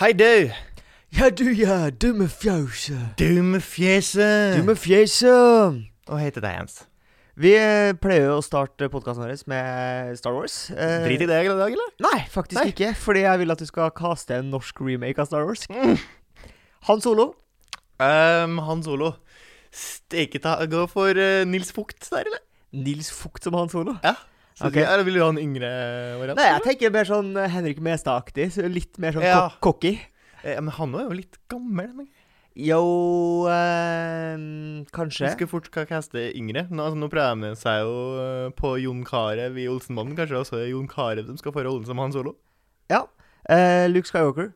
Hei, du! Ja, du ja, dumme fjøset. Du med fjeset! Dumme fjause. Hva heter det, Jens? Vi eh, pleier jo å starte podkasten vår med Star Wars. Eh, Drit i det i dag, eller? Nei, faktisk Nei. ikke. Fordi jeg vil at du skal kaste en norsk remake av Star Wars. Mm. Han Solo. Um, Han Solo. Steike ta Gå for uh, Nils Fugt der, eller? Nils Fugt som Han Solo. Så Ok. det- Eller vil du ha en yngre variant? Nei, jeg tenker mer sånn eh, Henrik Mestad-aktig. så Litt mer sånn Ja. cocky. Eh, men han er jo litt gammel. Men. Yo eh, Kanskje. skal fort hva caste yngre. Nå, altså, nå prøver de seg jo eh, på Jon Carew i Olsenbanden. Kanskje også det er Jon Carew som skal få rollen som Han Solo? Ja. Eh, Luke Skywalker.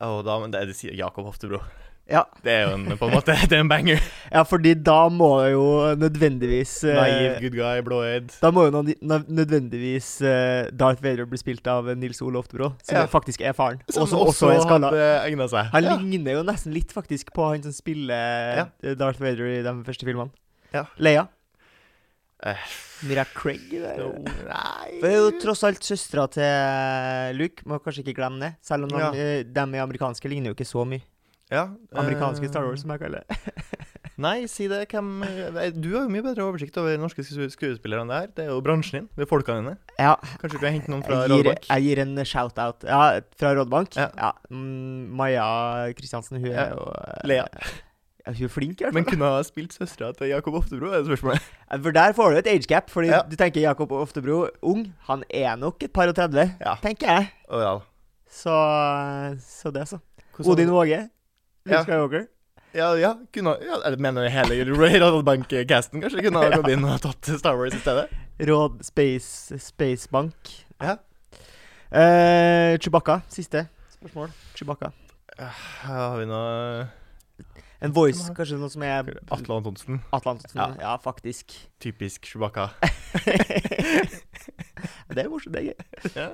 Å, da, men det, det sier Jakob Hoftebro. Ja. Det er jo en, på en måte Det er en banger. ja, fordi da må jo nødvendigvis eh, Naiv, good guy, blåøyd. Da må jo nød- nød- nødvendigvis eh, Darth Vader bli spilt av Nils Ole Oftebro, som Ja. faktisk er faren. Som Også, også, er skalla. hadde seg. Han ja. ligner jo nesten litt faktisk på han som spiller Ja. eh, Darth Vader i de første filmene. Ja. Leia. Uh, Mira Craig. no, nei Hun er jo tross alt søstera til Luke, må kanskje ikke glemme det. Selv om de, eh, dem amerikanske ligner jo ikke så mye. Ja, Amerikanske eh, Star Wars, som jeg kaller det. Nei, si det. Hvem eh, Du har jo mye bedre oversikt over norske skuespillere enn det her. Det er jo bransjen din. Det er folkene dine. Ja, Kanskje du kan hente noen fra jeg gir, Rådbank? jeg gir en shout-out. Ja, fra Rådbank. Ja. Ja. Mm, Maja Kristiansen, hun er jo eh, Lea. Ja, hun er flink, i hvert fall. Men kunne ha spilt søstera til Jakob Oftebro, er det spørsmålet. For der får du et age gap, fordi Ja. du tenker Jakob Oftebro ung. Han er nok et par og 30, Ja. tenker jeg. Oh, ja. Så, så det, så. Hvordan- Odin Våge. Ja. Luke Skywalker. Ja, ja, kunne ja, Jeg mener hele Bank-casten kanskje kunne ha gått inn og tatt Star Wars i stedet. Råd Space Spacebank. Ja. Eh, Chewbacca. Siste spørsmål. Chewbacca. Har vi noe En voice, kanskje noe som er Atle Antonsen. Atle Antonsen. Ja. Ja. ja, faktisk. Typisk Chewbacca. det er morsomt, det er gøy. ja.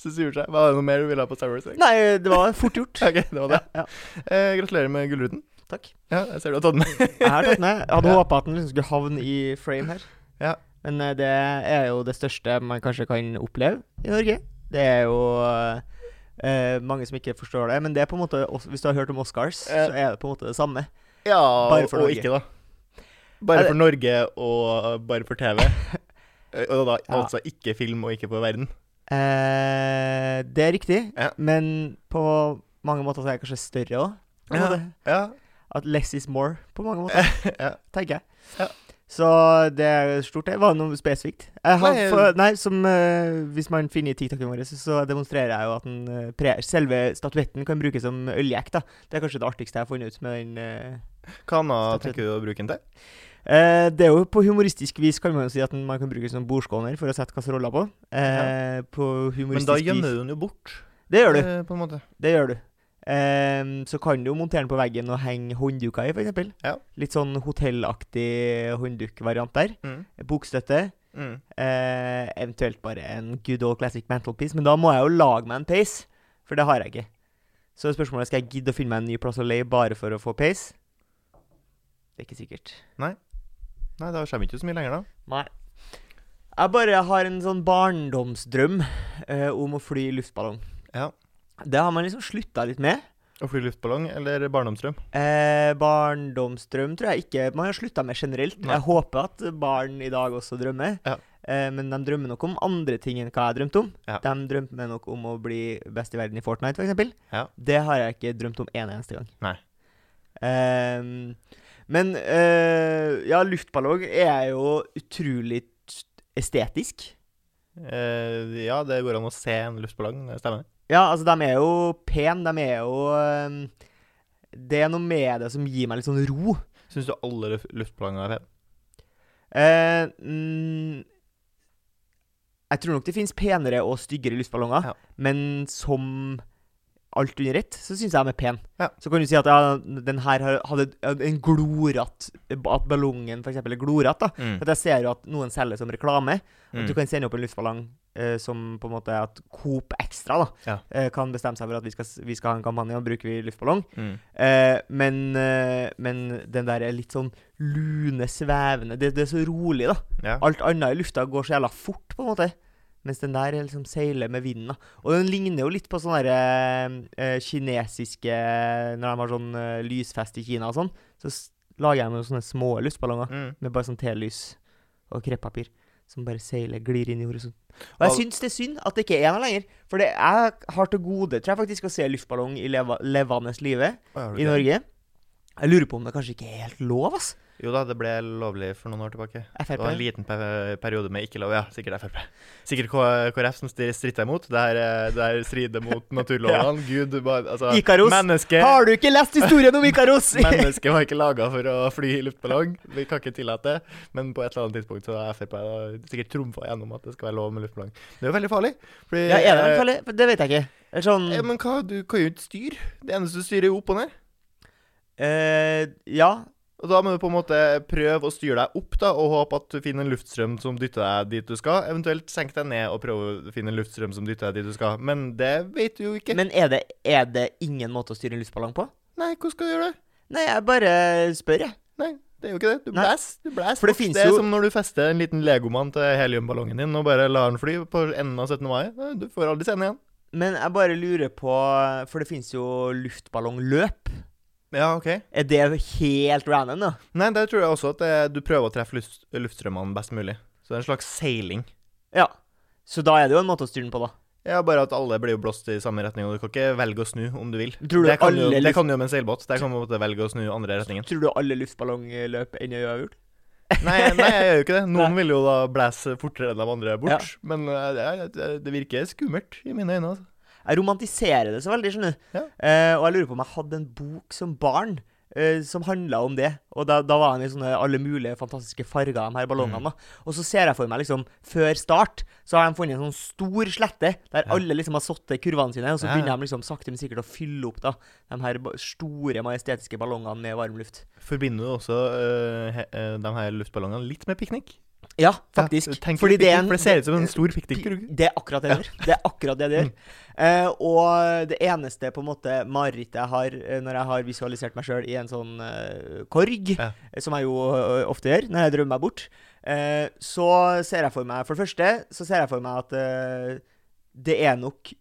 Så surt seg. Var det noe mer du ville ha på Star Wars? egentlig? Nei, det var fort gjort. Ok, det var det. Ja, ja. Eh, gratulerer med Gullruten. Takk. Ja, jeg ser du har tatt den med. Jeg har tatt med. Jeg hadde Ja. håpa at den liksom skulle havne i frame her. Ja. Men eh, det er jo det største man kanskje kan oppleve i Norge. Det er jo eh, mange som ikke forstår det, men det er på en måte Hvis du har hørt om Oscars, Ja. så er det på en måte det samme. Ja, Bare for og Norge. ikke, da. Bare for Norge og bare for TV. Eh, og da Ja. altså ikke film og ikke på verden. Eh, det er riktig, Ja. men på mange måter så er det kanskje større òg. Ja. Ja. At less is more, på mange måter, ja. tenker jeg. Så det er stort, det. Var det noe spesifikt? Jeg har Nei, for, nei, som uh, Hvis man finner i TikToken vår, så, demonstrerer jeg jo at den, eh, pre, selve statuetten kan brukes som øljekk. da. Det er kanskje det artigste jeg har funnet ut med den. Uh, Hva annet tenker du å bruke den til? Eh, det er jo på humoristisk vis kan man jo si at man kan bruke som bordskåner for å sette kasseroller på. Eh, På Men da gjemmer du den jo bort. Det gjør du. eh, På en måte. Det gjør du. Ehm, så kan du jo montere den på veggen og henge håndduker i, f.eks. Ja. Litt sånn hotellaktig hånddukvariant der. Mm. Bokstøtte. Mm. Eh, eventuelt bare en good old classic mantelpiece. Men da må jeg jo lage meg en peis, for det har jeg ikke. Så spørsmålet er skal jeg gidde å finne meg en ny plass å leie bare for å få peis. Det er ikke sikkert. Nei, da kommer ikke så mye lenger, da. Nei. Jeg bare har en sånn barndomsdrøm eh, om å fly luftballong. Ja. Det har man liksom slutta litt med. Å fly luftballong eller barndomsdrøm? Eh, barndomsdrøm tror jeg ikke man har slutta med generelt. Nei. Jeg håper at barn i dag også drømmer. Ja. Eh, men de drømmer nok om andre ting enn hva jeg drømte om. Ja. De drømte nok om å bli best i verden i Fortnite, f.eks. Ja. Det har jeg ikke drømt om en eneste gang. Nei. Ehm, men eh, ja, luftballong er jo utrolig estetisk. Eh, ja, det går an å se en luftballong, det stemmer. Ja, altså, de er jo pene. De er jo ehm, Det er noe med det som gir meg litt sånn ro. Syns du alle luf- luftballonger er pene? Eh, mm, jeg tror nok det finnes penere og styggere luftballonger, Ja. men som alt under ett, så syns jeg de er pene. Ja. Så kan du si at ja, den her hadde en gloratt At ballongen f.eks. er gloratt. da Mm. At Jeg ser jo at noen selger som reklame. At du Mm. kan sende opp en luftballong eh, som på en måte at Coop Extra da Ja. eh, kan bestemme seg for at vi skal, vi skal ha en kampanje, og bruker vi luftballong. Mm. Eh, men, eh, men den der er litt sånn lune, svevende det, det er så rolig, da. Ja. Alt annet i lufta går så jævla fort, på en måte. Mens den der er liksom seiler med vinden. da. Og den ligner jo litt på sånne der, eh, kinesiske Når de har sånn eh, lysfest i Kina og sånn, så lager de jo sånne små luftballonger Mm. med bare sånn telys og kreppapir. Som bare seiler, glir inn i horisonten. Og jeg syns det er synd at det ikke er noe lenger. For det jeg har til gode, tror jeg faktisk, å se luftballong i leva, levende live i? Norge. Jeg lurer på om det kanskje ikke er helt lov, ass. Jo da, det ble lovlig for noen år tilbake. FRP? Det var en liten pe periode med ikke lov. Ja, sikkert Frp. Sikkert KrF som stri- stritta imot. Det her, eh, det her strider mot naturlovene. Gud, bare, altså Ikaros. Menneske, Har du ikke lest historien om Ikaros? Mennesket var ikke laga for å fly i luftballong. Vi kan ikke tillate det. Men på et eller annet tidspunkt så har Frp sikkert trumfa gjennom at det skal være lov med luftballong. Det er jo veldig farlig. Fordi, ja, er det eh, farlig? Det vet jeg ikke. Det er sånn ja, Men hva, du kan jo ikke styre. Det eneste du styrer, er opp og ned. eh, Ja. Og da må du på en måte prøve å styre deg opp da, og håpe at du finner en luftstrøm som dytter deg dit du skal. Eventuelt senk deg ned og prøve å finne en luftstrøm som dytter deg dit du skal. Men det vet du jo ikke. Men er det, er det ingen måte å styre en luftballong på? Nei, hvordan skal du gjøre det? Nei, jeg bare spør, jeg. Nei, det er jo ikke det. Du blæser. blæs. Du blæs. For det det er jo- som når du fester en liten legomann til heliumballongen din og bare lar den fly på enden av 17. mai. Du får aldri se den igjen. Men jeg bare lurer på For det finnes jo luftballongløp. Ja, OK. Er det helt random, da? Nei, der tror jeg også at det, du prøver å treffe luft, luftstrømmene best mulig. Så det er en slags seiling. Ja. Så da er det jo en måte å styre den på, da. Ja, bare at alle blir jo blåst i samme retning, og du kan ikke velge å snu om du vil. Tror du det, kan alle det luft- kan du jo med en seilbåt. Der kan du velge å snu andre retningen. Tror du alle luftballongløp ender i uavgjort? Nei, nei, jeg gjør jo ikke det. Noen vil jo da blæse fortere enn de andre bort. Ja. Men eh, det, det virker skummelt i mine øyne. altså. Jeg romantiserer det så veldig, skjønner du. Ja. Eh, og jeg lurer på om jeg hadde en bok som barn eh, som handla om det. Og da, da var han i sånne alle mulige fantastiske farger, de her ballongene. Mm. Og så ser jeg for meg, liksom, før start, så har de funnet en sånn stor slette der Ja. alle liksom har satt kurvene sine, og så begynner de liksom sakte, men sikkert å fylle opp da, de her store, majestetiske ballongene med varm luft. Forbinder du også øh, he, eh, de her luftballongene litt med piknik? Ja, faktisk. Ja, Fordi det er en for det ser ut som en stor piknik. Det er akkurat det det gjør. Det er akkurat det det gjør. Uh, og det eneste på en måte marerittet jeg har eh, når jeg har visualisert meg sjøl i en sånn uh, korg, Ja. som jeg jo uh, ofte gjør når jeg drømmer meg bort, så ser jeg for meg For det første så ser jeg for meg at det er nok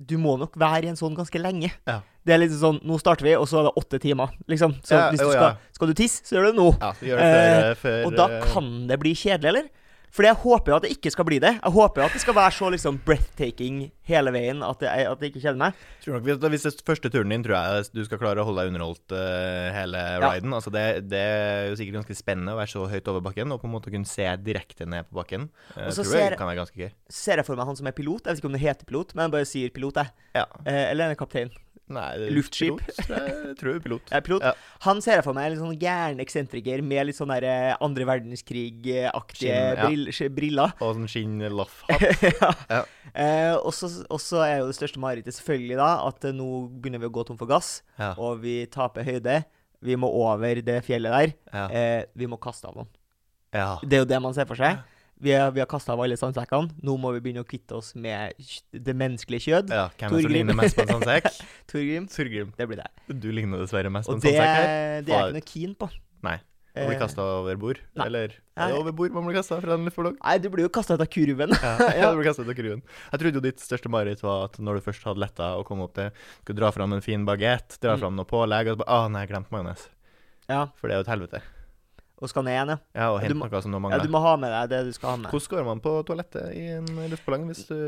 Du må nok være i en sånn ganske lenge. Ja. Det er liksom sånn Nå starter vi, og så er det åtte timer, liksom. Så Ja, hvis du skal, skal du tisse, så gjør du det nå. Ja, gjør det før, eh, før Og da eh, kan det bli kjedelig, eller? Fordi jeg håper jo at det ikke skal bli det. Jeg håper jo at det skal være så liksom breathtaking hele veien at det, at det ikke kjeder meg. tror nok, hvis, hvis det er første turen din, tror jeg du skal klare å holde deg underholdt uh, hele Ja. riden. Altså det, det er jo sikkert ganske spennende å være så høyt over bakken og på en måte kunne se direkte ned på bakken. Uh, tror jeg ser- kan være ganske gøy. Ser jeg for meg han som er pilot. Jeg vet ikke om det heter pilot, men jeg bare sier pilot, jeg. Ja. Uh, eller en kaptein. Nei, det Luftskip. pilot, tror Jeg tror pilot. Jeg er pilot. Ja. Han ser jeg for meg en litt sånn gæren eksentriker med litt sånn der eh, andre verdenskrig-aktige ja. brill, briller. Og sånn skinn-laff-hatt. ja. Ja. Eh, og så er jo det største marerittet selvfølgelig da at eh, nå begynner vi å gå tom for gass, Ja. og vi taper høyde. Vi må over det fjellet der. Ja. Eh, vi må kaste av noen. ja. Det er jo det man ser for seg. Vi har, vi har kasta av alle sandsekkene. Nå må vi begynne å kvitte oss med det menneskelige kjød. ja. Hvem er det som ligner mest på en sandsekk? sekk? Torgrim, Torgrim. det blir deg. Du ligner dessverre mest på en sandsekk her. Og det er jeg ikke noe keen på. Nei. Man blir Eh, kasta over bord. nei. Eller er det over bord man blir kasta fra en luftballong? Nei, du blir jo kasta ut av kurven. Ja, ja. du blir ut av kurven. Jeg trodde jo ditt største mareritt var at når du først hadde letta og kom opp til Skulle dra fram en fin bagett, dra Mm. fram noe pålegg, og så bare Å, nei, jeg glemte majones. ja, For det er jo et helvete. Og skal ned igjen, ja. Ja, og hente noe som du ja. Du må ha med deg det du skal ha med. Hvordan går man på toalettet i en luftballong hvis du,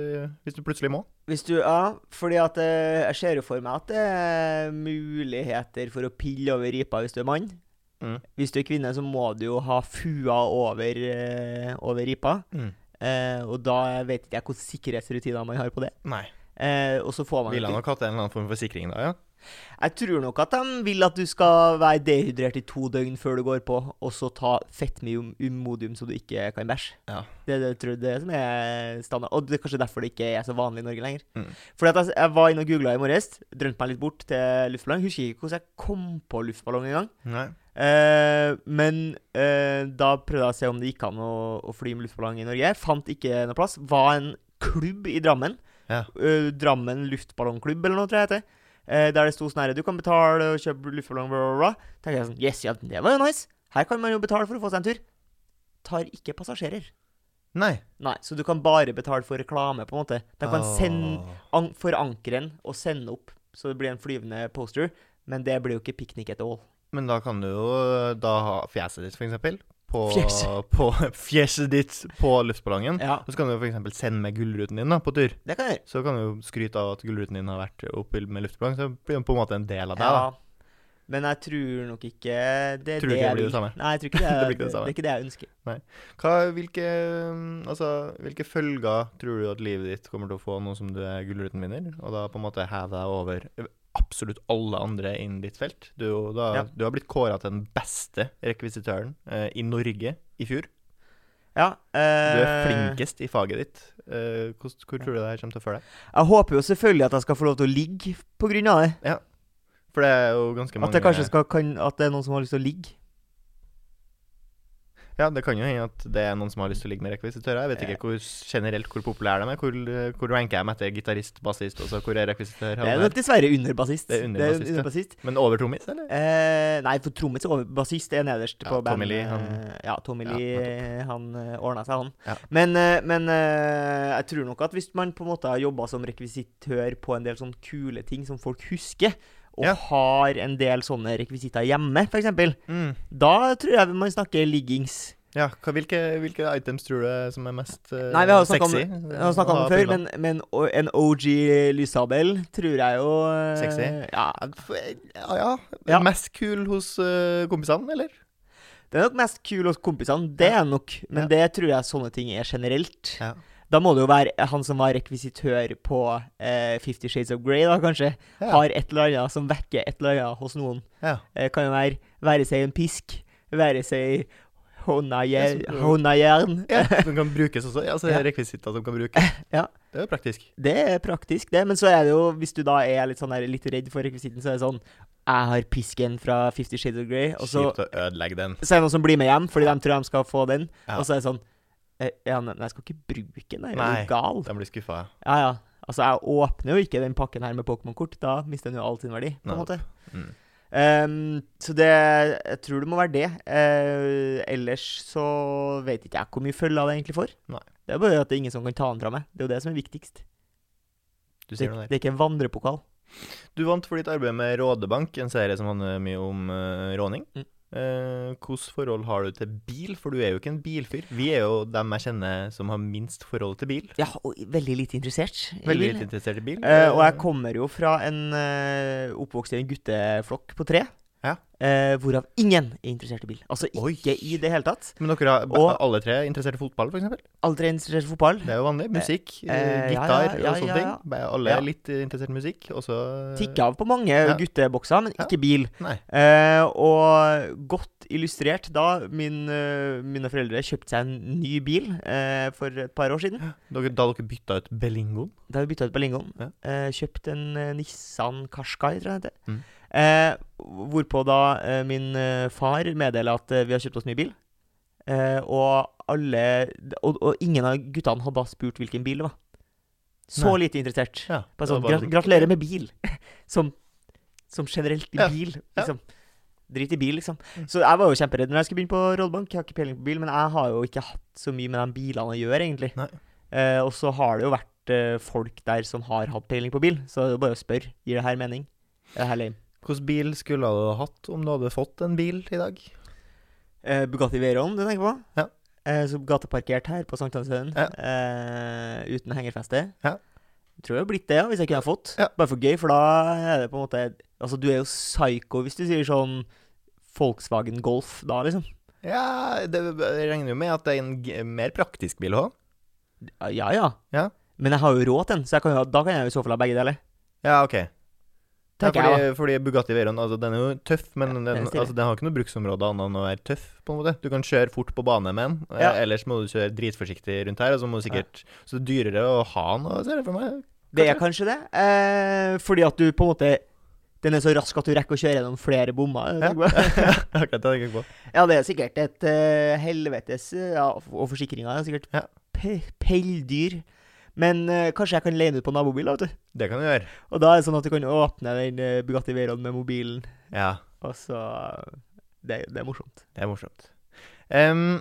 hvis du plutselig må? Hvis du, ja, fordi at eh, jeg ser jo for meg at det er muligheter for å pille over ripa hvis du er mann. Mm. Hvis du er kvinne, så må du jo ha fua over, eh, over ripa. Mm. Eh, og da vet ikke jeg hvilke sikkerhetsrutiner man har på det. Nei. Eh, og så får man Ville han nok hatt en eller annen form for sikring da, ja? Jeg tror nok at de vil at du skal være dehydrert i to døgn før du går på, og så ta fettmimodium så du ikke kan bæsje. Ja. Det, det tror jeg det er som er standard. Og det er kanskje derfor det ikke er så vanlig i Norge lenger. Mm. Fordi at jeg, jeg var inne og googla i morges, drømte meg litt bort til luftballong. Husker ikke hvordan jeg kom på luftballong engang. Eh, men eh, da prøvde jeg å se om det gikk an å, å fly med luftballong i Norge. Fant ikke noe plass. Var en klubb i Drammen. Ja. Uh, Drammen luftballongklubb, eller noe, tror jeg det heter. Eh, der det sto sånn her Du kan betale og kjøpe luftballong, bla, bla, bla. Tenker jeg sånn Yes, ja, det var jo nice. Her kan man jo betale for å få seg en tur. Tar ikke passasjerer. Nei. Nei, så du kan bare betale for reklame, på en måte. De kan sende Åh. an for ankeren og sende opp, så det blir en flyvende poster. Men det blir jo ikke piknik at all. Men da kan du jo da ha fjeset ditt, eksempel. På, Fjeset. på fjeset ditt på luftballongen. Ja, så kan du eksempel sende med gullruten din da, på tur. det kan jeg. Så kan du skryte av at gullruten din har vært oppe med luftballong. Så blir den på en måte en del av deg. Ja. da. Men jeg tror nok ikke det er Tror du det jeg blir det vil. Nei, jeg tror ikke det. Det blir ikke det samme. det er ikke det jeg ønsker. Hva, hvilke, mm, altså, hvilke følger tror du at livet ditt kommer til å få nå som du er gullruten-vinner? Og da på en måte heve deg over absolutt alle andre innen ditt felt. Du, da, Ja. du har blitt kåra til den beste rekvisitøren eh, i Norge i fjor. Ja, Du er eh, flinkest i faget ditt. Eh, hvor, hvor tror du det her kommer til å føre deg? Jeg håper jo selvfølgelig at jeg skal få lov til å ligge av det. For det er jo ganske mange At det kanskje skal, kan, at det er noen som har lyst til å ligge. Ja, det kan jo hende at det er noen som har lyst til å ligge med rekvisitører. Jeg vet ikke hvor generelt hvor populære de er. Hvor, hvor ranker jeg dem etter gitarist, bassist, og så hvor er rekvisitør? Det er nok dessverre under bassist. Det er under bassist, ja. bassist. Men over trommis, eller? Eh, nei, for trommis og bassist er nederst Ja, på Tommy. Lee, han- Eh, Ja, Tommy Ja, Lee, han eh, ordna seg, han. Ja. Men, eh, men jeg tror nok at hvis man på en måte har jobba som rekvisitør på en del sånne kule ting som folk husker, og Ja. har en del sånne rekvisitter hjemme, f.eks., Mm. da tror jeg man snakker liggings. Ja, hvilke, hvilke items tror du er som er mest uh, Nei, vi har sexy? om- vi har snakka om det før, men, men en OG lyssabel tror jeg jo uh, Sexy? Ja, Ja, ja. Mest kul hos uh, kompisene, eller? Det er nok mest kul hos kompisene, det er nok. Men det tror jeg sånne ting er generelt. Ja. Da må det jo være han som var rekvisitør på eh, Fifty Shades of Grey, da kanskje. Ja. Har et eller annet som vekker et eller annet hos noen. Ja. Eh, kan jo være være seg en pisk, være seg håndajern. Ja, så-. Som kan brukes også. Ja. rekvisitter som kan brukes. Ja. Det er jo praktisk. Det er praktisk, det. Men så er det jo, hvis du da er litt sånn der, litt redd for rekvisitten, så er det sånn Jeg har pisken fra Fifty Shades of Grey, og så, Kjipt å ødelegge den. så er det noen som blir med hjem, fordi de tror de skal få den. Ja. Og så er det sånn Ja, nei, jeg skal ikke bruke den, jeg er jo gal. Den blir skuffa. Ja, ja. Altså, jeg åpner jo ikke den pakken her med Pokémon-kort. Da mister den jo all sin verdi, på en måte. Mm. Um, så det Jeg tror det må være det. Uh, ellers så vet ikke jeg hvor mye følger det egentlig får. Nei. Det er bare at det er ingen som kan ta den fra meg. Det er jo det som er viktigst. Du Det, noe der. det er ikke en vandrepokal. Du vant for ditt arbeid med Rådebank, en serie som handler mye om uh, råning. Mm. Eh, Hvilket forhold har du til bil? For du er jo ikke en bilfyr. Vi er jo dem jeg kjenner som har minst forhold til bil. Ja, og veldig lite interessert. i Veldig bil. litt interessert i bil. Eh, og jeg kommer jo fra en uh, oppvokst i en gutteflokk på tre. Ja. eh, hvorav ingen er interessert i bil. Altså Oi. ikke i det hele tatt. Men dere har Og- alle tre interessert i fotball, f.eks.? Alle tre er interessert i fotball. Det er jo vanlig. Musikk, eh, gitar ja, ja, og sånne ting. Alle er litt eh, interessert i musikk. Og så Tikka av på mange guttebokser, men ikke bil. Eh, og godt illustrert da min, eh, mine foreldre kjøpte seg en ny bil eh, for et par år siden. Da dere bytta ut Bellingoen? Da vi bytta ut Bellingoen. Ja. Eh, kjøpt en eh, Nissan Qashqai, tror jeg det heter. Mm. Eh, hvorpå da eh, min eh, far meddeler at eh, vi har kjøpt oss ny bil. Eh, og alle og, og ingen av guttene hadde da spurt hvilken bil det var. Så Nei. lite interessert. Ja. Sånn, gra bare- gratulerer med bil. som, som generelt i bil, ja. liksom. Drit i bil, liksom. Mm. Så jeg var jo kjemperedd når jeg skulle begynne på rollebank. Jeg har ikke peiling på bil, men jeg har jo ikke hatt så mye med de bilene å gjøre, egentlig. Eh, og så har det jo vært eh, folk der som har hatt peiling på bil, så det er jo bare å spørre. Gir det her mening? Er det her lame? Hvilken bil skulle du ha hatt om du hadde fått en bil i dag? Eh, Bugatti Veyron, du tenker på? Ja. Eh, så gateparkert her på Sankthanshaugen, Ja. eh, uten hengerfeste. Ja. Tror jeg har blitt det, ja, hvis jeg kunne ha fått. Ja. Bare for gøy, for da er det på en måte Altså, du er jo psycho hvis du sier sånn Volkswagen Golf da, liksom. Ja, det regner jo med at det er en g mer praktisk bil òg. Ja ja. Ja. Men jeg har jo råd til den, så jeg kan jo, da kan jeg jo i så fall ha begge deler. Ja, OK. Ja, fordi, jeg, fordi Bugatti Veyron altså, den er jo tøff, men Ja, den, altså, den har ikke noe bruksområde annet enn å være tøff. på en måte Du kan kjøre fort på bane med den, eh, Ja. ellers må du kjøre dritforsiktig rundt her. Og så må du sikkert Så det er dyrere å ha den, ser jeg for meg. Det er kanskje det. Eh, fordi at du på en måte Den er så rask at du rekker å kjøre gjennom flere bommer. Ja. Ja, det er sikkert et uh, helvetes Ja, og forsikringa er sikkert Ja. pe pelldyr. Men uh, kanskje jeg kan leie den ut på nabobil, vet du. Det kan du gjøre. Og da er det sånn at du kan åpne den eh, Bugatti Veyron med mobilen, Ja, og så det, det er morsomt. det er morsomt. Um,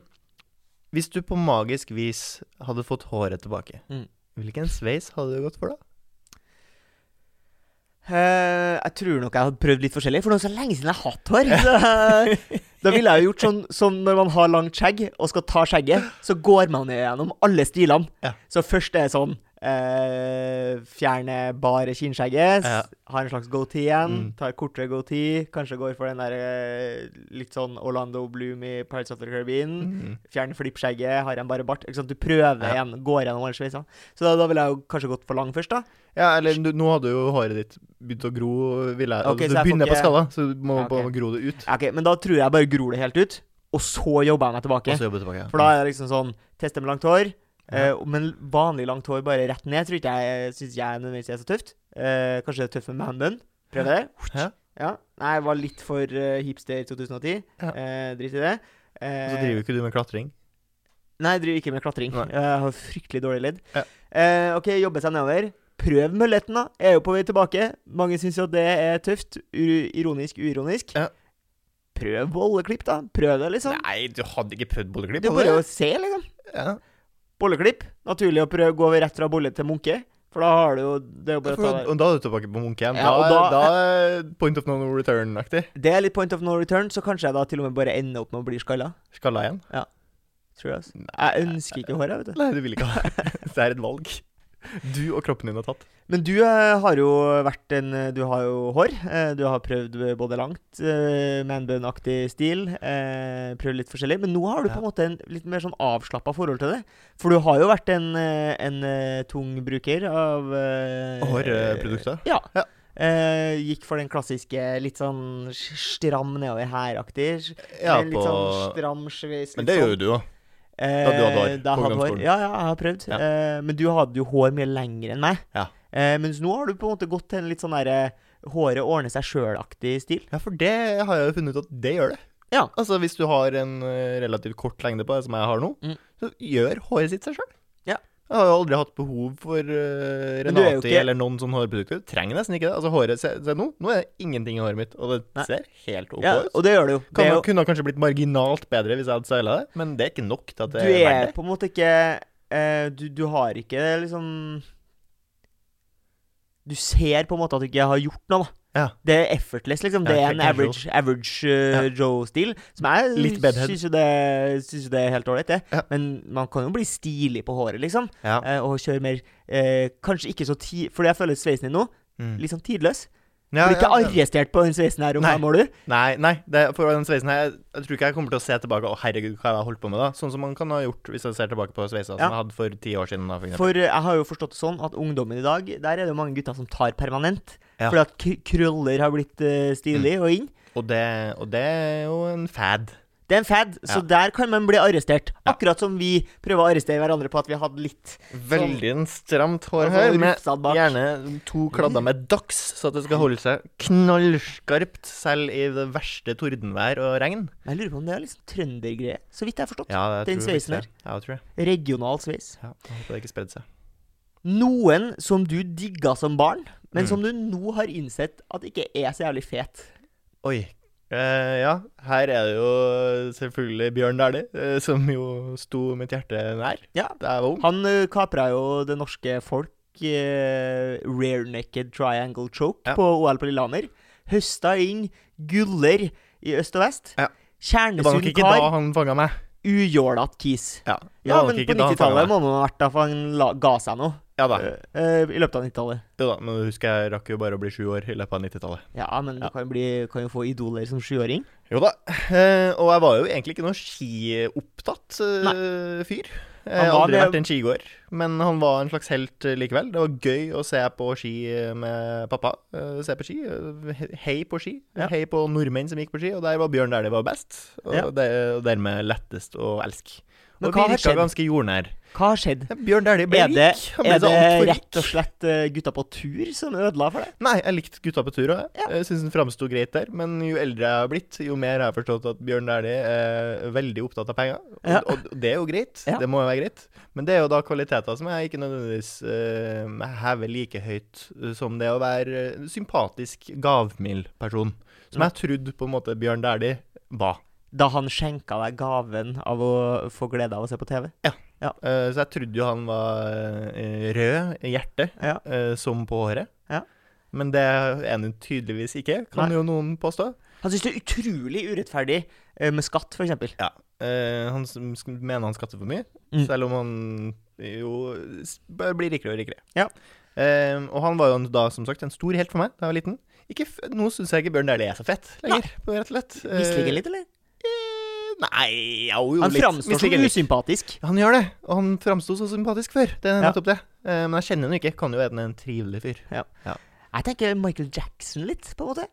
Hvis du på magisk vis hadde fått håret tilbake, Mm. hvilken sveis hadde du gått for da? Eh, jeg tror nok jeg hadde prøvd litt forskjellig, for det er så lenge siden jeg har hatt hår. Så, da ville jeg jo gjort sånn som når man har langt skjegg og skal ta skjegget, så går man gjennom alle stilene. Ja. Så først er det sånn eh, Fjerne bare kinnskjegget, Ja. Ha en slags goatee igjen, Mm. tar kortere goatee, kanskje går for den der eh, litt sånn Orlando Bloom i Pirates of the Caribbean. Mm. Fjerne flippskjegget, har en bare bart. Ikke sant? Du prøver Ja. igjen, går gjennom alle sveisene. Så da, da ville jeg jo kanskje gått for lang først, da. Ja, eller du, nå hadde jo håret ditt begynt å gro, vil jeg. okay, altså, du jeg begynner på ikke- skalla, så du må Ja, okay. bare gro det ut. Ja, Ok, Men da tror jeg bare gror det helt ut, og så jobber jeg meg tilbake. Og så jobbe tilbake. For da er det liksom sånn Teste med langt hår. Eh, men vanlig langt hår bare rett ned tror ikke jeg syns jeg nødvendigvis er så tøft. Uh, kanskje det er tøft med manbun. Prøv det. Ja. Ja. Nei, jeg var litt for uh, hipster i 2010. Ja. Eh, drit i det. Og Eh, så driver ikke du med klatring. Nei, jeg driver ikke med klatring. Nei. Jeg har fryktelig dårlig ledd. Eh, OK, jobbe seg nedover. Prøv mølletten, da. Jeg er jo på vei tilbake. Mange syns jo at det er tøft. U ironisk, uironisk. Ja. Prøv bolleklipp, da. Prøv det, liksom. Nei, du hadde ikke prøvd bolleklipp? Du bare å se, liksom. Ja. Bolleklipp. Naturlig å prøve å gå rett fra bolle til munke. For da har du jo Det er jo bare å ta der. og da er du tilbake på Munch igjen. Ja, da, da, da- point of no return-aktig. Det er litt point of no return, så kanskje jeg da til og med bare ender opp med å bli skalla. Skalla igjen. Ja. Tror jeg, altså. Jeg ønsker ikke håret, vet du. Nei, du vil ikke ha det. Det er et valg. Du og kroppen din har tatt. Men du eh, har jo vært en eh, Du har jo hår. Eh, du har prøvd både langt, manbun-aktig stil. Eh, prøvd litt forskjellig. Men nå har du på en måte en litt mer sånn avslappa forhold til det. For du har jo vært en, en tung bruker av Hårprodukter? Ja. Ja. Uh, gikk for den klassiske litt sånn stram nedover her-aktig. Ja, litt på sånn stram sveis. Men det sånn. gjør jo du òg. Eh, Da du hadde hår da på ungdomsskolen. Ja, ja, jeg har prøvd. Ja. Eh, men du hadde jo hår mye lenger enn meg. Ja. Eh, mens nå har du på en måte gått til en litt sånn derre håret ordner seg sjøl-aktig stil. Ja, for det har jeg jo funnet ut at det gjør det. Ja. Altså, hvis du har en eh, relativt kort lengde på det, som jeg har nå, Mm. så gjør håret sitt seg sjøl. Jeg har jo aldri hatt behov for uh, du er Renati ikke- eller noen sånne hårprodukter. Du trenger nesten ikke det. Altså, håret, se, se nå. Nå er det ingenting i håret mitt, og det Nei. ser helt OK Ja, ut. og det gjør det jo. Kan, det jo kunne kanskje blitt marginalt bedre hvis jeg hadde seila det, men det er ikke nok til at det er er verdt det. på en måte ikke uh, du, du har ikke liksom Du ser på en måte at du ikke har gjort noe, da. Ja. Det er effortless, liksom. Det er en average, average uh, Joe-stil. Som jeg syns jo det, synes jo det er helt ålreit, det. Men man kan jo bli stilig på håret, liksom. Eh, og kjøre mer uh, Kanskje ikke så ti... Fordi jeg føler sveisen din nå Mm. litt sånn tidløs. Ja, Blir ikke ja, arrestert på den sveisen her om Nei. fem år, du. Nei, nei. Det, for den sveisen her jeg, jeg tror ikke jeg kommer til å se tilbake Å, herregud, hva har jeg holdt på med da? Sånn som man kan ha gjort hvis jeg ser tilbake på sveisa Ja. som jeg hadde for ti år siden. da, for. For jeg har jo forstått det sånn at ungdommen i dag, der er det jo mange gutter som tar permanent. Ja. Fordi at krøller har blitt uh, stilig og inn. Og det, og det er jo en fad. Det er en fad, så der kan man bli arrestert. Ja. Akkurat som vi prøver å arrestere hverandre på at vi hadde litt Veldig en stramt hår Altså, her, med gjerne to kladder med dags, så at det skal holde seg knallskarpt selv i det verste tordenvær og regn. Jeg lurer på om det er liksom trøndergreie, så vidt jeg har forstått. Ja, jeg Den sveisen der. Ja, jeg tror det. Regional sveis. Ja, jeg håper det ikke spredde seg. Noen som du digga som barn, men Mm. som du nå har innsett at ikke er så jævlig fet. Oi. Eh, ja, her er det jo selvfølgelig Bjørn Dæhlie, eh, som jo sto mitt hjerte nær Ja. da jeg var ung. Han uh, kapra jo det norske folk eh, rare naked triangle choke Ja. på OL på Lillehammer. Høsta inn guller i øst og vest. Ja. Det var nok ikke ikke da han fanga meg. Ujålete kis. Ja, Ja, men på da han fanget 90-tallet må man ha vært da, for han la, ga seg noe. Ja da. eh, eh, I løpet av 90-tallet. Jo da, men husker jeg rakk jo bare å bli sju år i løpet av 90-tallet. Ja, men Ja. du kan, bli, kan jo få idoler som sjuåring. Jo da. Eh, og jeg var jo egentlig ikke noen skiopptatt uh, fyr. Jeg har aldri vært en skigåer, men han var en slags helt eh, likevel. Det var gøy å se på ski eh, med pappa. Eh, se på ski. eh, Hei på ski. Ja. Hei på nordmenn som gikk på ski, og der var Bjørn der det var best. Og, Ja. det, og dermed lettest å elske. Og virka ganske jordnær. Hva har skjedd? Bjørn Dæhlie ble Er det, rik. Er det rett og slett eh, gutta på tur som ødela for deg? Nei, jeg likte Gutta på tur òg. Ja. Jeg syns den framsto greit der. Men jo eldre jeg har blitt, jo mer har jeg forstått at Bjørn Dæhlie er veldig opptatt av penger. Og, Ja. og det er jo greit. Ja. Det må jo være greit. Men det er jo da kvaliteter som jeg ikke nødvendigvis uh, hever like høyt eh, som det å være sympatisk, gavmild person. Som jeg trodde på en måte Bjørn Dæhlie var. da han skjenka deg gaven av å få glede av å se på TV. Eh, så jeg trodde jo han var uh, rød i hjertet, Ja. uh, som på håret. Ja. Men det er han tydeligvis ikke, kan Nei. jo noen påstå. Han syns det er utrolig urettferdig med skatt, f.eks. Ja. Han mener han skatter for mye, Mm. selv om han jo blir rikere og rikere. Ja. Og han var jo da, som sagt, en stor helt for meg da jeg var liten. Ikke nå syns jeg ikke Bjørn Dæhlie er så fett lenger, på rett og slett. Misliker litt, eller? Eh, Nei, jo, jo Han framstår som usympatisk. Han gjør det, og han framsto så sympatisk før. Det er Ja. nettopp det. Uh, men jeg kjenner han ikke. Kan jo være en trivelig fyr. Jeg tenker Michael Jackson litt, på en måte.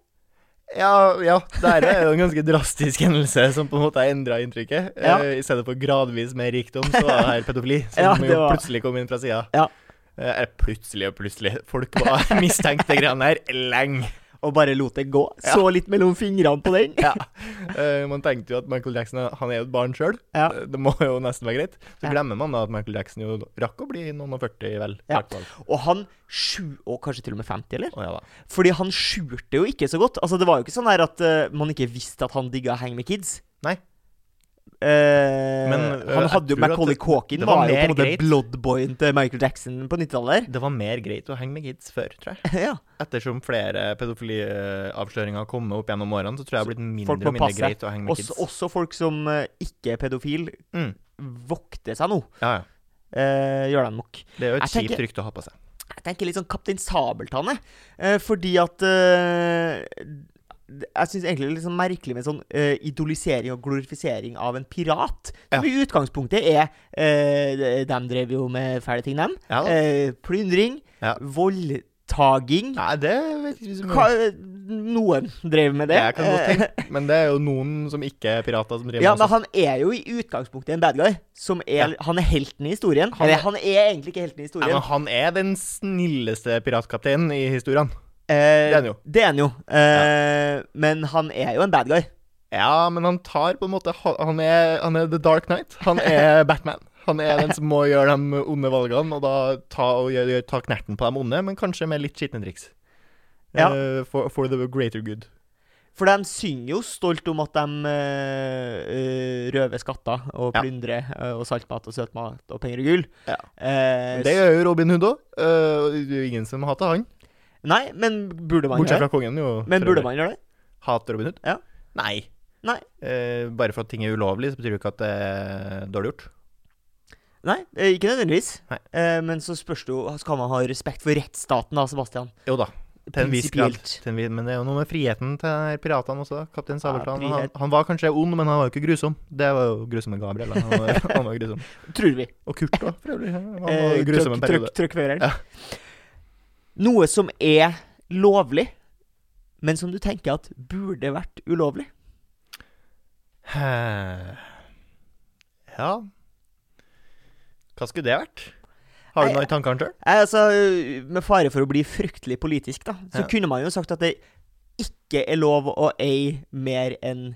Ja, ja. Der er jo en ganske drastisk hendelse som på en måte har endra inntrykket. Ja. Uh, I stedet for gradvis mer rikdom, så var det her pedofili. Som Ja, jo var- plutselig kom inn fra sida. Ja. Uh, plutselig og plutselig. Folk var mistenkt de greiene her lenge. Og bare lot det gå. Ja. Så litt mellom fingrene på den. Ja. Uh, man tenkte jo at Michael Jackson han er jo et barn sjøl. Ja. Det må jo nesten være greit. Så glemmer man da at Michael Jackson jo rakk å bli noen og 40, vel. Ja. Og han sju Og kanskje til og med 50, eller? Oh, ja. Fordi han skjulte jo ikke så godt. Altså Det var jo ikke sånn her at uh, man ikke visste at han digga Hang med Kids. Nei. Eh, Men, han hadde jo Macauley Culkin var, var jo på en måte bloodboyen til Michael Jackson på 90-tallet. Det var mer greit å henge med kids før, tror jeg. ja. Ettersom flere pedofiliavsløringer har kommet opp gjennom årene, så tror jeg det har blitt mindre og mindre passe. greit å henge med også, kids. også folk som eh, ikke er pedofil, Mm. vokter seg nå. Ja, ja. Eh, gjør de nok. Det er jo et kjipt rykte å ha på seg. Jeg tenker litt sånn Kaptein Sabeltann. Eh, fordi at eh, Jeg syns egentlig det er litt sånn merkelig med sånn uh, idolisering og glorifisering av en pirat. Som Ja. i utgangspunktet er uh, De drev jo med fæle ting, dem. Ja. Eh, plyndring. Ja. Voldtaging. Nei, det vet jeg ikke Hva, noen drev med det. Jeg kan godt Eh, tenke, men det er jo noen som ikke er pirater, som driver ja, med men han er jo i utgangspunktet en bad guy. Som er, Han er helten i historien. Han Eller er- han er egentlig ikke helten i historien. historien. men han er den snilleste piratkapteinen i historien. Eh, det er han jo. Det er han jo. Eh, Men han er jo en bad guy. Ja, men han tar på en måte Han er, han er The Dark Knight. Han er Batman. Han er den som må gjøre de onde valgene, og da ta, og gjør, ta knerten på de onde, men kanskje med litt skitne triks. Ja. Uh, for, for the greater good. For de synger jo stolt om at de eh, røver skatter og Ja. plyndrer eh, og saltmat og søtmat og penger og gull. Ja. Uh, Det gjør jo Robin Hood òg. det er jo ingen som hater han. Nei, men burde man Bortsett gjøre fra det? kongen, jo. Men for burde øvrig. man gjøre det? Hater Robin Hood? Ja. Nei. Nei. Eh, bare for at ting er ulovlig, så betyr det ikke at det er dårlig gjort. Nei, eh, ikke nødvendigvis. Nei. Eh, men så spørs det jo Skal man ha respekt for rettsstaten, da, Sebastian? Jo da. Til en viss grad. Prinsipielt. Til en, vi- men det er jo noe med friheten til de her piratene også. da. Kaptein Sabeltann. han, frihet. han var kanskje ond, men han var jo ikke grusom. Det var jo grusomme Gabriel. da. Han var, han var grusom. Tror vi. Og Kurt òg, for øvrig. Han var Eh, grusom en periode. trykk Ja. Noe som er lovlig, men som du tenker at burde vært ulovlig. Ja Hva skulle det vært? Har du noe i tankene sjøl? Altså, med fare for å bli fryktelig politisk, da, så Ja. kunne man jo sagt at det ikke er lov å eie mer enn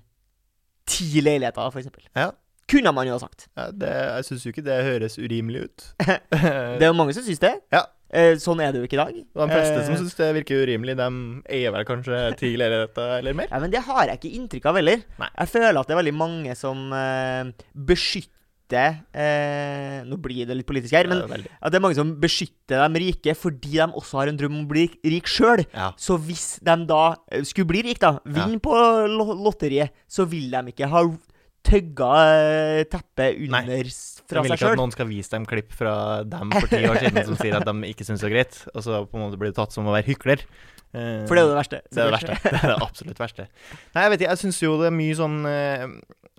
ti leiligheter, for eksempel. Ja. Kunne man jo ha sagt. Ja, det, jeg syns jo ikke det høres urimelig ut. Det er jo mange som syns det. Ja. Eh, sånn er det jo ikke i dag. De fleste Eh, som syns det virker urimelig, de eier vel kanskje tidligere dette, eller mer? Ja, Men det har jeg ikke inntrykk av heller. Nei. Jeg føler at det er veldig mange som eh, beskytter eh, Nå blir det litt politisk her, men det at det er mange som beskytter de rike fordi de også har en drøm om å bli rik sjøl. Ja. Så hvis de da eh, skulle bli rik, da, vinne på lotteriet, så vil de ikke ha tøgga teppet under Nei. fra seg sjøl. Jeg vil ikke at noen skal vise dem klipp fra dem for ti år siden som sier at de ikke syns det er greit, og så på en måte blir det tatt som å være hykler. Eh, For det er jo det verste. Det er det verste. Det er det absolutt verste. Nei, jeg vet ikke, jeg syns jo det er mye sånn eh,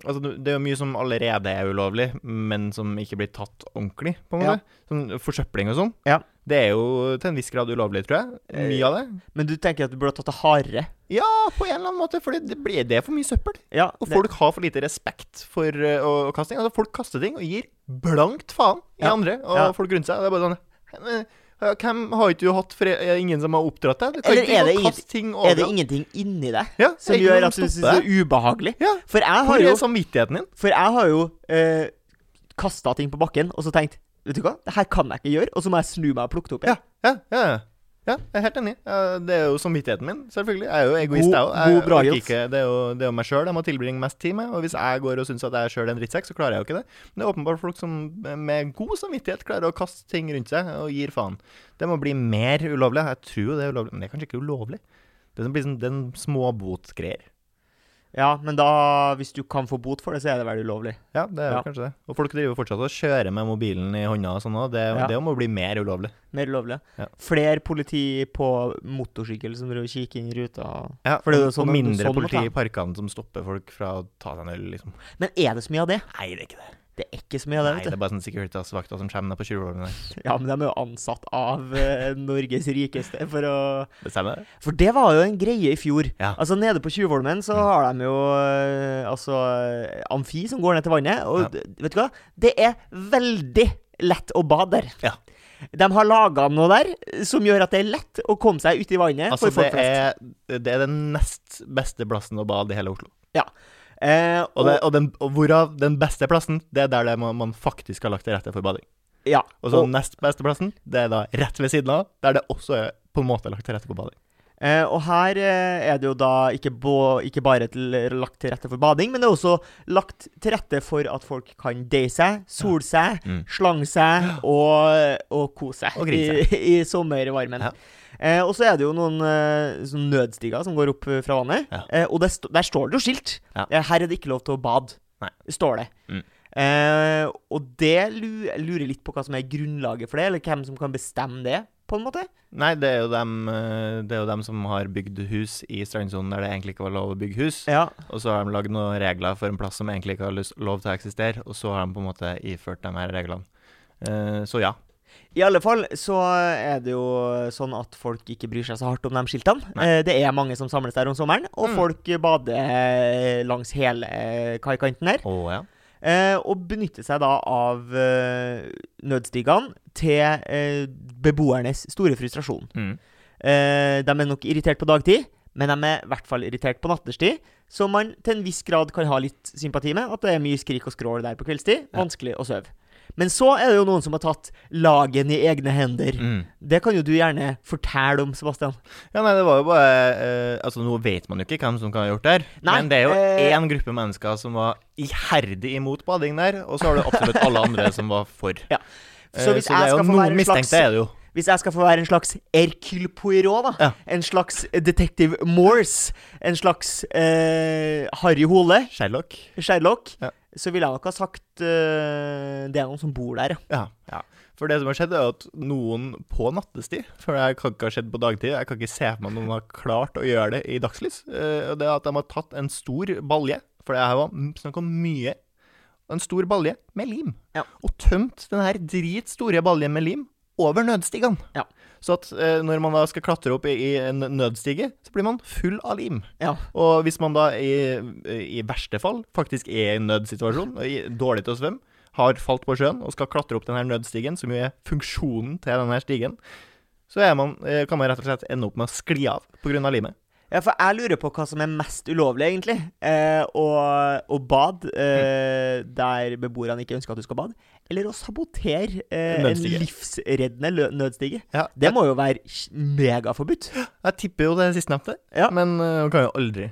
Altså, det er jo mye som allerede er ulovlig, men som ikke blir tatt ordentlig, på en måte. Sånn forsøpling og sånn. Ja. Det er jo til en viss grad ulovlig, tror jeg. Eh, Mye av det. Men du tenker at du burde ha tatt det hardere? Ja, på en eller annen måte, for det, blir, det er for mye søppel. Ja, Og det- folk har for lite respekt for uh, å, å kaste ting. Altså, folk kaster ting og gir blankt faen i Ja. andre og Ja. folk rundt seg. Og det er bare sånn eh, Hvem har ikke du hatt for det ingen som har oppdratt deg? Eller er det ingen, Er det ingenting inni deg Ja, som det gjør at du syns det er ubehagelig? Ja. For jeg Hvor har er jo, samvittigheten din? for jeg har jo eh, kasta ting på bakken og så tenkt Vet du hva, det her kan jeg ikke gjøre, og så må jeg snu meg og plukke det opp igjen. Ja, ja, ja. Ja, jeg er helt enig. Det er jo samvittigheten min, selvfølgelig. Jeg er jo egoist, God- jeg òg. bra, Det, er jo- det er jo meg sjøl jeg må tilbringe mest tid med. Og hvis jeg går og syns at jeg sjøl er en drittsekk, så klarer jeg jo ikke det. Men det er åpenbart folk som med god samvittighet klarer å kaste ting rundt seg og gir faen. Det må bli mer ulovlig. Jeg tror jo det er ulovlig, men det er kanskje ikke ulovlig. Det blir sånn, den er en småbotgreier. Ja, men da, hvis du kan få bot for det, så er det vel ulovlig. Ja, det er jo Ja. kanskje det. Og folk driver fortsatt og kjører med mobilen i hånda og sånn òg. Det, Ja. det må bli mer ulovlig. Mer ulovlig. Ja. Flere politi på motorsykkel som driver og kikker inn i ruta. Ja, For det er jo sånn- og mindre sånn politi i parkene som stopper folk fra å ta seg en øl, liksom. Men er det så mye av det? Nei, det er ikke det. Det er ikke så mye av det, Nei, det er bare sånn Securitas-vakter som kommer ned på tjuvholmen der. Ja, men de er jo ansatt av eh, Norges rikeste for å Det stemmer, det? For det var jo en greie i fjor. Ja. Altså Nede på Tjuvholmen så Mm. har de jo eh, altså amfi som går ned til vannet. Og Ja. d- vet du hva? Det er veldig lett å bade der. Ja. De har laga noe der som gjør at det er lett å komme seg ut i vannet Altså, for det folk flest. er, det er den nest beste plassen å bade i hele Oslo. Eh, Og, det, og, den, og hvorav den beste plassen, det er der det man, man faktisk har lagt til rette for bading. ja. Og så og, nest beste plassen, det er da rett ved siden av, der det også er på en måte lagt til rette for bading. eh, og her eh, er det jo da ikke, bo, ikke bare til, lagt til rette for bading, men det er også lagt til rette for at folk kan deie seg, sole seg, Mm. slange seg og, og kose seg Og i, i sommervarmen. Ja. Eh, og så er det jo noen eh, sånn nødstiger som går opp eh, fra vannet. Ja. Eh, og sto- der står det jo skilt. Ja. Eh, her er det ikke lov til å bade. Nei. Står det. Mm. Eh, og det lurer litt på hva som er grunnlaget for det, eller hvem som kan bestemme det, på en måte. Nei, det er jo dem, det er jo dem som har bygd hus i strandsonen der det egentlig ikke var lov å bygge hus. Ja. Og så har de lagd noen regler for en plass som egentlig ikke har lov til å eksistere, og så har de på en måte iført de her reglene. Eh, så ja. I alle fall så er det jo sånn at folk ikke bryr seg så hardt om de skiltene. Nei. Eh, det er mange som samles der om sommeren, og Mm. folk bader eh, langs hele eh, kaikanten her. Oh, ja. Eh, og benytter seg da av nødstigene til beboernes store frustrasjon. Mm. Eh, de er nok irritert på dagtid, men de er i hvert fall irritert på natterstid. som man til en viss grad kan ha litt sympati med at det er mye skrik og skrål der på kveldstid. Vanskelig å sove. Men så er det jo noen som har tatt lagen i egne hender. Mm. Det kan jo du gjerne fortelle om, Sebastian. Ja, nei, det var jo bare eh, Altså, nå vet man jo ikke hvem som kan ha gjort det her, men det er jo eh, én gruppe mennesker som var iherdig imot bading der, og så har du absolutt alle andre som var for. Ja. Eh, Så hvis det jeg er jo noen mistenkte, slags er det jo. Hvis jeg skal få være en slags Hercule Poirot, da. Ja. En slags Detective Morse. En slags eh, Harry Hole. Sherlock. Sherlock. Ja. Så ville jeg nok ha sagt uh, Det er noen som bor der, ja. Ja. For det som har skjedd, er at noen på nattestid For det kan ikke ha skjedd på dagtid. Jeg kan ikke se for meg noen har klart å gjøre det i dagslys. Uh, det er at de har tatt en stor balje, for det her var snakk om mye En stor balje med lim. Ja. Og tømt den her dritstore baljen med lim over nødstigene. Ja. Så at eh, når man da skal klatre opp i, i en nødstige, så blir man full av lim. ja. Og hvis man da i, i verste fall faktisk er i en nødsituasjon, dårlig til å svømme, har falt på sjøen og skal klatre opp denne nødstigen, som jo er funksjonen til denne stigen, så er man, eh, kan man rett og slett ende opp med å skli av pga. limet. Ja, for jeg lurer på hva som er mest ulovlig, egentlig. Eh, å, å bade eh, der beboerne ikke ønsker at du skal bade. Eller å sabotere eh, en livsreddende nødstige. Ja, Det må jo være megaforbudt. Jeg tipper jo det sistnevnte, Ja. men eh, man kan jo aldri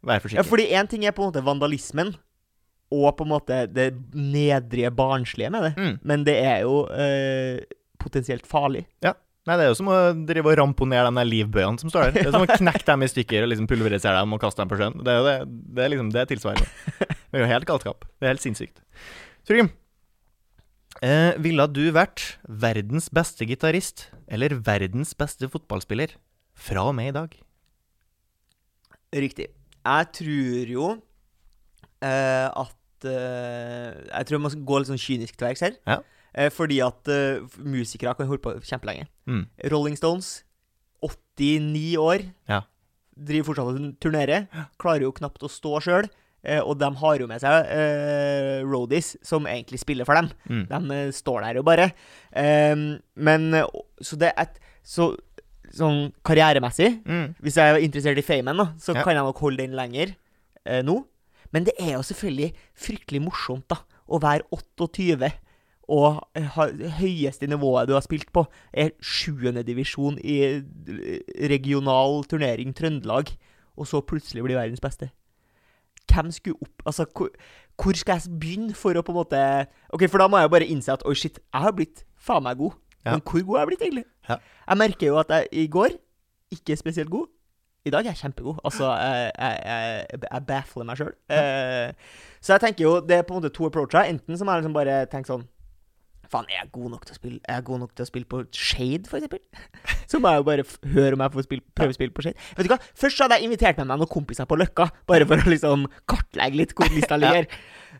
være Ja, forsiktig. fordi én ting er på en måte vandalismen, og på en måte det nedrige barnslige med det. Mm. Men det er jo eh, potensielt farlig. Nei, det er jo som å drive og ramponere de der livbøyene som står der. Det er som å knekke dem i stykker og liksom pulverisere dem og kaste dem på sjøen. Det er jo det, det er liksom det tilsvarende. Det er jo helt galskap. Det er helt sinnssykt. Trym, eh, ville du vært verdens beste gitarist eller verdens beste fotballspiller fra og med i dag? Riktig. Jeg tror jo eh, at eh, Jeg tror man skal gå litt sånn kynisk til verks her. Ja. Eh, fordi at eh, musikere kan holde på kjempelenge. Mm. Rolling Stones, 89 år, Ja. driver fortsatt og turnerer. Klarer jo knapt å stå sjøl. Eh, og de har jo med seg eh, roadies, som egentlig spiller for dem. Mm. De står der jo bare. Ehm, men Så det er et Så sånn karrieremessig Mm. Hvis jeg er interessert i famen, da, så Ja. kan jeg nok holde den lenger eh, nå. Men det er jo selvfølgelig fryktelig morsomt, da. Å være 28 og høyeste nivået du har spilt på, er sjuende divisjon i regional turnering Trøndelag, og så plutselig bli verdens beste. Hvem skulle opp Altså, hvor, hvor skal jeg begynne for å på en måte OK, for da må jeg jo bare innse at oi, shit, jeg har blitt faen meg god. Ja. Men hvor god har jeg blitt, egentlig? Ja. Jeg merker jo at jeg i går ikke spesielt god. I dag er jeg kjempegod. Altså, jeg, jeg, jeg, baffler meg sjøl. Eh, så jeg tenker jo det er på en måte to approacher. Enten så må jeg liksom bare tenke sånn Faen, er jeg god nok til å spille Er jeg god nok til å spille på Shade, eksempel? Så må jeg jo bare høre om jeg får spille, prøve å spille på Shade. Vet du hva? Først hadde jeg invitert med meg noen kompiser på Løkka, bare for å liksom kartlegge litt hvor lista ligger.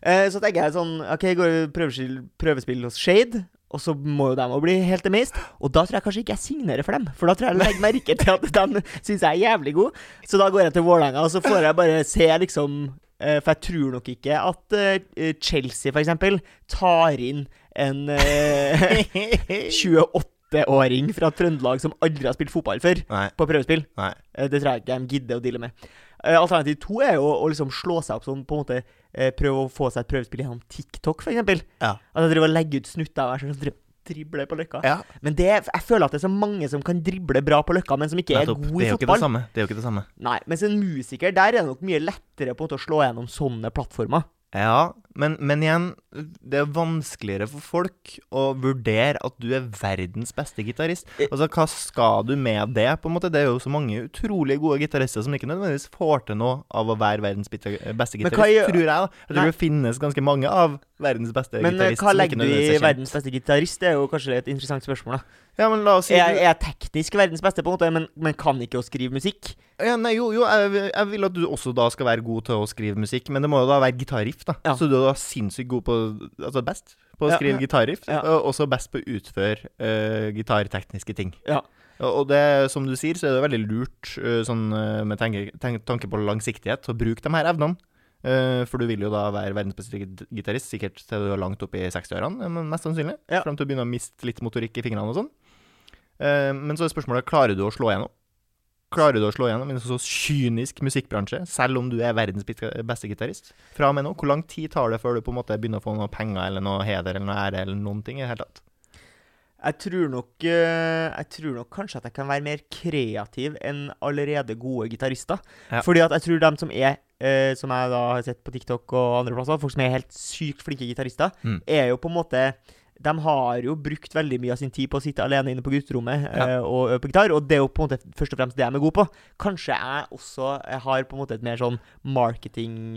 Eh, så tenker jeg sånn OK, jeg går og prøvespill, prøvespill hos Shade. Og så må jo de òg bli helt amazed. Og da tror jeg kanskje ikke jeg signerer for dem. For da tror jeg jeg legger merke til at de syns jeg er jævlig god. Så da går jeg til Vålerenga, og så får jeg bare se liksom eh, For jeg tror nok ikke at eh, Chelsea, for eksempel, tar inn en eh, 28-åring fra Trøndelag som aldri har spilt fotball før, Nei. på prøvespill. Nei. Eh, Det tror jeg ikke de gidder å deale med. Eh, Alternativ to er jo å liksom slå seg opp sånn, på en måte eh, prøve å få seg et prøvespill gjennom TikTok, eksempel. Ja. At jeg driver og legger ut snutter av hver sånn og dri- dribler på løkka. Ja, Men det, jeg føler at det er så mange som kan drible bra på løkka, men som ikke nettopp. er gode i fotball. Det er jo ikke det samme. Nei, mens en musiker, der er det nok mye lettere på en måte å slå gjennom sånne plattformer. Ja, men, men igjen, det er vanskeligere for folk å vurdere at du er verdens beste gitarist. Eh. Altså, hva skal du med det? på en måte? Det er jo så mange utrolig gode gitarister som ikke nødvendigvis får til noe av å være verdens beste beste gitarist, tror jeg. da. Jeg tror Nei. det finnes ganske mange av verdens beste Men eh, gitarist hva legger du i er verdens beste gitarist? Det er jo kanskje et interessant spørsmål, da. Ja, men la oss si Er, er teknisk verdens beste, på en måte, men, men kan ikke å skrive musikk? Ja, nei, jo, jo jeg, jeg vil at du også da skal være god til å skrive musikk, men det må jo da være gitarriff, da. Ja. Så du er da sinnssykt god på Altså best på å skrive ja. gitarriff, Ja. og også best på å utføre uh, gitartekniske ting. Ja. Og, det, som du sier, så er det veldig lurt eh, sånn eh, med tenk, tanke på langsiktighet å bruke de her evnene. For du vil jo da være verdens beste gitarist sikkert til du er langt opp i 60-årene, eh, mest sannsynlig. Ja. Fram til du begynner å miste litt motorikk i fingrene og sånn. Men så er spørsmålet klarer du å slå igjennom. Klarer du å slå igjennom i en så kynisk musikkbransje, selv om du er verdens beste gitarist? Fra og med nå, hvor lang tid tar det før du på en måte begynner å få noe penger eller noe heder eller noe ære eller noen ting i det hele tatt? Jeg tror nok eh, Jeg tror nok kanskje at jeg kan være mer kreativ enn allerede gode gitarister. Ja. Fordi at jeg tror dem som er eh, Som jeg da har sett på TikTok og andre plasser, folk som er helt sykt flinke gitarister, Mm. er jo på en måte de har jo brukt veldig mye av sin tid på å sitte alene inne på gutterommet Ja. eh, og øve på gitar, og det er jo på en måte først og fremst det de er gode på. Kanskje jeg også har på en måte et mer sånn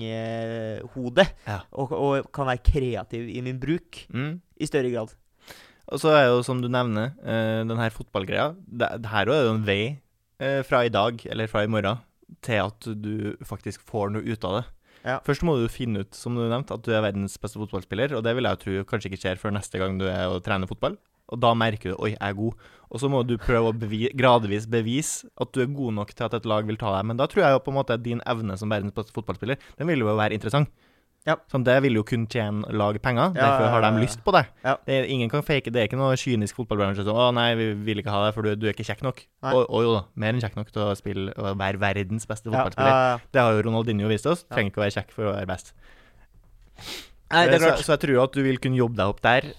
marketinghode, Ja. og, og kan være kreativ i min bruk Mm. i større grad. Og så er jo, som du nevner, eh, den her fotballgreia det, det her er jo en vei eh, fra i dag, eller fra i morgen, til at du faktisk får noe ut av det. Ja. Først må du finne ut, som du nevnte, at du er verdens beste fotballspiller, og det vil jeg tro kanskje ikke skjer før neste gang du er og trener fotball. Og da merker du 'oi, jeg er god'. Og så må du prøve å bevi gradvis bevise at du er god nok til at et lag vil ta deg. Men da tror jeg jo på en måte at din evne som verdens beste fotballspiller, den vil jo være interessant. Ja. Sånn, det vil jo kun tjene lag penger, Ja, derfor har de lyst på det. Det er, ingen kan fake, det er ikke noe kynisk fotballbransje som 'Å nei, vi vil ikke ha deg, for du, du er ikke kjekk nok'. Og, og jo da, mer enn kjekk nok til å spille og være verdens beste fotballspiller. Det har jo Ronaldinho vist oss. Trenger ikke å være kjekk for å være best. Nei, det er Eh, klart. Så, så jeg tror at du vil kunne jobbe deg opp der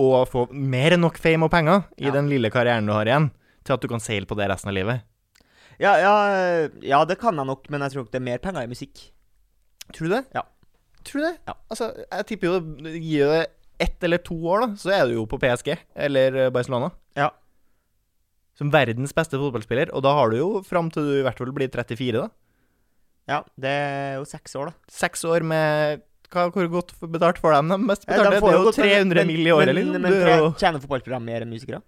og få mer enn nok fame og penger i den lille karrieren du har igjen, til at du kan seile på det resten av livet. Ja, ja, ja, det kan jeg nok, men jeg tror nok det er mer penger i musikk. Tror du det? Ja. Tror du det? Ja. Altså, jeg tipper jo Gi det ett eller to år, da, så er du jo på PSG eller eh, Barcelona. Ja. Som verdens beste fotballspiller, og da har du jo fram til du i hvert fall blir 34, da. Ja, det er jo seks år, da. Seks år med hva, Hvor godt betalt får de? De mest Ja, de betalte? det er jo 300 mill. i året, men, liksom. Men, Du er tre- jo tjener fotballprogram mer enn musikere?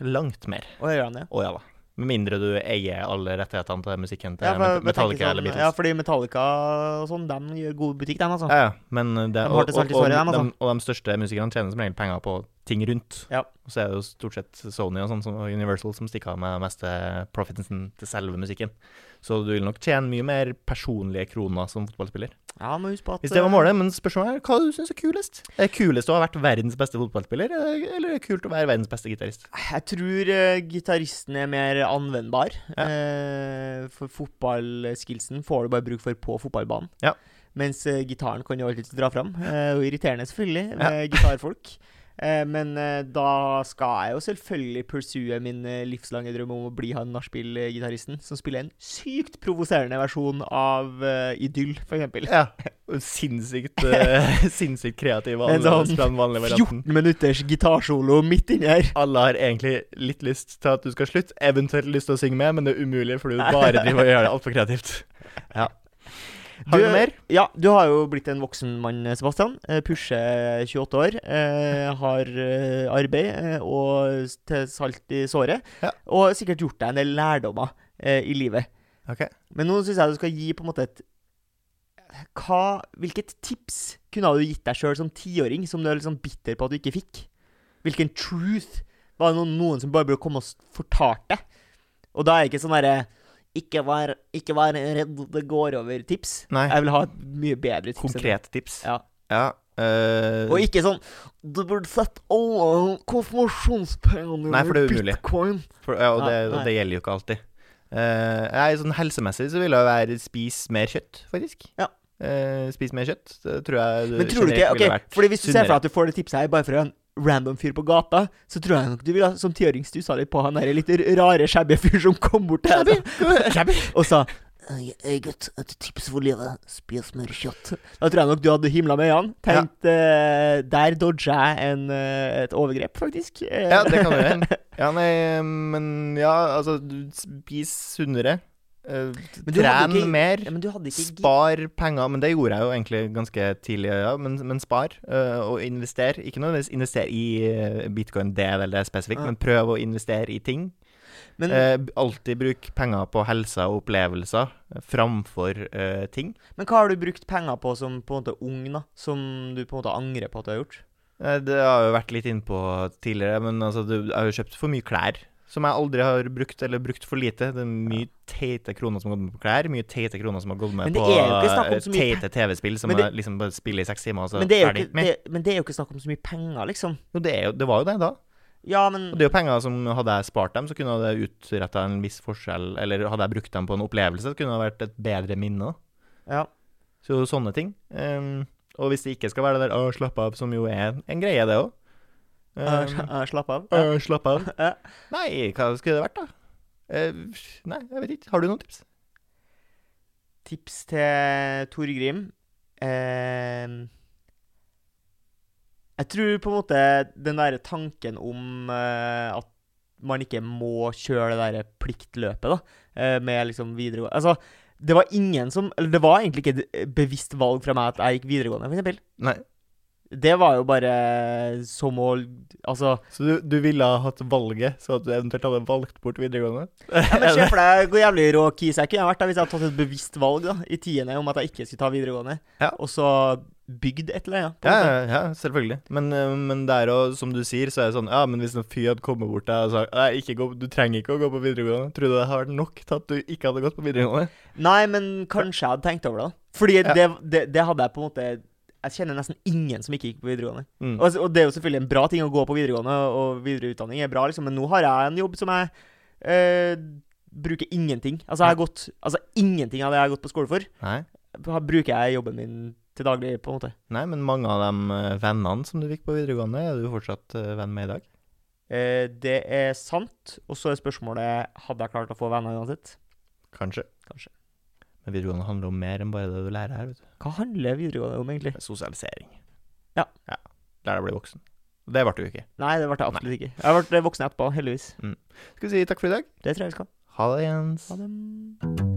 langt mer. Å ja da. Med mindre du eier alle rettighetene til musikken til Ja, for, Metallica sånn, eller Beatles. ja, fordi Metallica og sånn, de gjør god butikk, den, altså. Ja, ja, men det, De har og, salt i og, og, altså. de, og de største musikerne tjener som regel penger på ting rundt. Ja. Og så er det jo stort sett Sony og sånn som og Universal som stikker av med meste profiten til selve musikken. Så du vil nok tjene mye mer personlige kroner som fotballspiller. Ja, må huske på at Hvis det var eh, målet, men spørsmålet er hva du syns er kulest? Er det kulest å ha vært verdens beste fotballspiller, eller er det kult å være verdens beste gitarist? Jeg tror uh, gitaristen er mer anvendbar. Ja. Uh, for fotballskillsen får du bare bruk for på fotballbanen. Ja. Mens uh, gitaren kan jo alltid dra fram. Uh, og irriterende, selvfølgelig, med gitarfolk. Eh, men eh, da skal jeg jo selvfølgelig pursue min eh, livslange drøm om å bli han nachspiel-gitaristen som spiller en sykt provoserende versjon av uh, Idyll, eksempel. Ja. Sinnssykt, uh, sinnssykt kreativ. En sånn spiller den vanlige varianten. 14 minutters gitarsolo midt inni her. Alle har egentlig litt lyst til at du skal slutte, eventuelt lyst til å synge med, men det er umulig for du bare driver og gjør det altfor kreativt. Ja. Har du Du- noe mer? Ja, du har jo blitt en voksen mann, Sebastian. Eh, Pusher 28 år. Eh, har eh, arbeid eh, og til salt i såret. Ja. Og sikkert gjort deg en del lærdommer eh, i livet. Okay. Men nå syns jeg du skal gi på en måte et hva, Hvilket tips kunne du gitt deg sjøl som tiåring, som du er litt sånn bitter på at du ikke fikk? Hvilken truth var det noen, noen som bare burde komme og fortalt deg? Og da er det ikke sånn derre ikke vær, ikke vær redd, det går over-tips. Nei. Jeg vil ha et mye bedre tips. Konkret. Konkrete tips. Ja. Ja. eh, Og ikke sånn Du burde sette alle konfirmasjonspengene for det er i bitcoin. for, ja, og det, og det gjelder jo ikke alltid. Uh, jeg, sånn helsemessig så vil det være spis mer kjøtt, faktisk. Ja. Uh, spis mer kjøtt. Det tror jeg Men tror du ikke Ok, fordi Hvis du ser for deg at du får det tipset her bare fra en random fyr på gata, så tror jeg nok du ville som tiåring stussa litt på han der litt rare, shabby fyr som kom bort til deg og sa Hei, gutt, et tips for livet. Spis mer kjøtt. Da tror jeg nok du hadde himla med øynene. Tenkt eh, Der dodger jeg en, uh, et overgrep, faktisk. Ja, det kan du gjøre. Ja, nei, men ja, altså Spis sunnere. Hadde Tren ikke- mer. Ja, ikke Spar penger. Men det gjorde jeg jo egentlig ganske tidlig, ja. Men, men spar, uh, og invester. Ikke nødvendigvis investere i eh, bitcoin, det eller det spesifikt, Ja. men prøv å investere i ting. Men, uh, alltid bruk penger på helse og opplevelser framfor ting. men hva har du brukt penger på som på en måte ung, da? Som du på en måte angrer på at du har gjort? Det har jeg jo vært litt innpå tidligere, men altså, du, jeg har jo kjøpt for mye klær. Som jeg aldri har brukt, eller brukt for lite. Det er mye teite kroner som har gått med på klær. Mye teite kroner som har gått med på eh, teite TV-spill som det- jeg liksom bare spiller i seks timer, og så Men det, er ferdig ikke, det, men det er jo ikke snakk om så mye penger, liksom. Jo, det, jo, det var jo det da. Ja, men Og det er jo penger som hadde jeg spart dem, så kunne det utretta en viss forskjell. Eller hadde jeg brukt dem på en opplevelse, så kunne det vært et bedre minne. Ja. Så sånne ting. Um, og hvis det ikke skal være det der 'å, slapp av', som jo er en greie, det òg. Eh, Slapp av. Ja. Slapp av. Nei, hva skulle det vært, da? Nei, jeg vet ikke. Har du noen tips? Tips til Torgrim Uh, Jeg tror på en måte den derre tanken om uh, at man ikke må kjøre det derre pliktløpet, da, uh, med liksom videregående Altså, det var ingen som Eller det var egentlig ikke et bevisst valg fra meg at jeg gikk videregående, for eksempel. Nei. Det var jo bare som å Altså Så du, du ville ha hatt valget, så at du eventuelt hadde valgt bort videregående? Ja, men Se for deg hvor jævlig rå kis jeg kunne vært da hvis jeg hadde tatt et bevisst valg da i tiende om at jeg ikke skulle ta videregående, Ja. og så bygd et eller annet. Ja, ja, ja, selvfølgelig. Men, eh, men der òg, som du sier, så er det sånn Ja, men hvis en fyr hadde kommet bort til deg og sagt Nei, ikke gå, du trenger ikke å gå på videregående, tror du det har vært nok til at du ikke hadde gått på videregående? Nei, men kanskje jeg hadde tenkt over det. Fordi Ja. det, det, det hadde jeg på en måte Jeg kjenner nesten ingen som ikke gikk på videregående. Mm. Og, og det er jo selvfølgelig en bra ting å gå på videregående, og videre utdanning er bra, liksom, men nå har jeg en jobb som jeg eh, bruker ingenting. Altså, jeg har gått Altså, ingenting av det jeg har gått på skole for, Nei. bruker jeg jobben min til daglig, på en måte. Nei, men mange av de eh, vennene som du fikk på videregående, er du fortsatt eh, venn med i dag? Eh, det er sant. Og så er spørsmålet Hadde jeg klart å få venner uansett. Kanskje. Kanskje. Men videregående handler om mer enn bare det du lærer her, vet du. Hva handler videregående om, egentlig? Er Sosialisering. Ja. ja. Lær deg å bli voksen. Det ble du ikke. Nei, det ble jeg absolutt ikke. Jeg ble voksen etterpå, heldigvis. Skal vi si takk for i dag? Det tror jeg vi skal. Ha det, Jens. Ha det.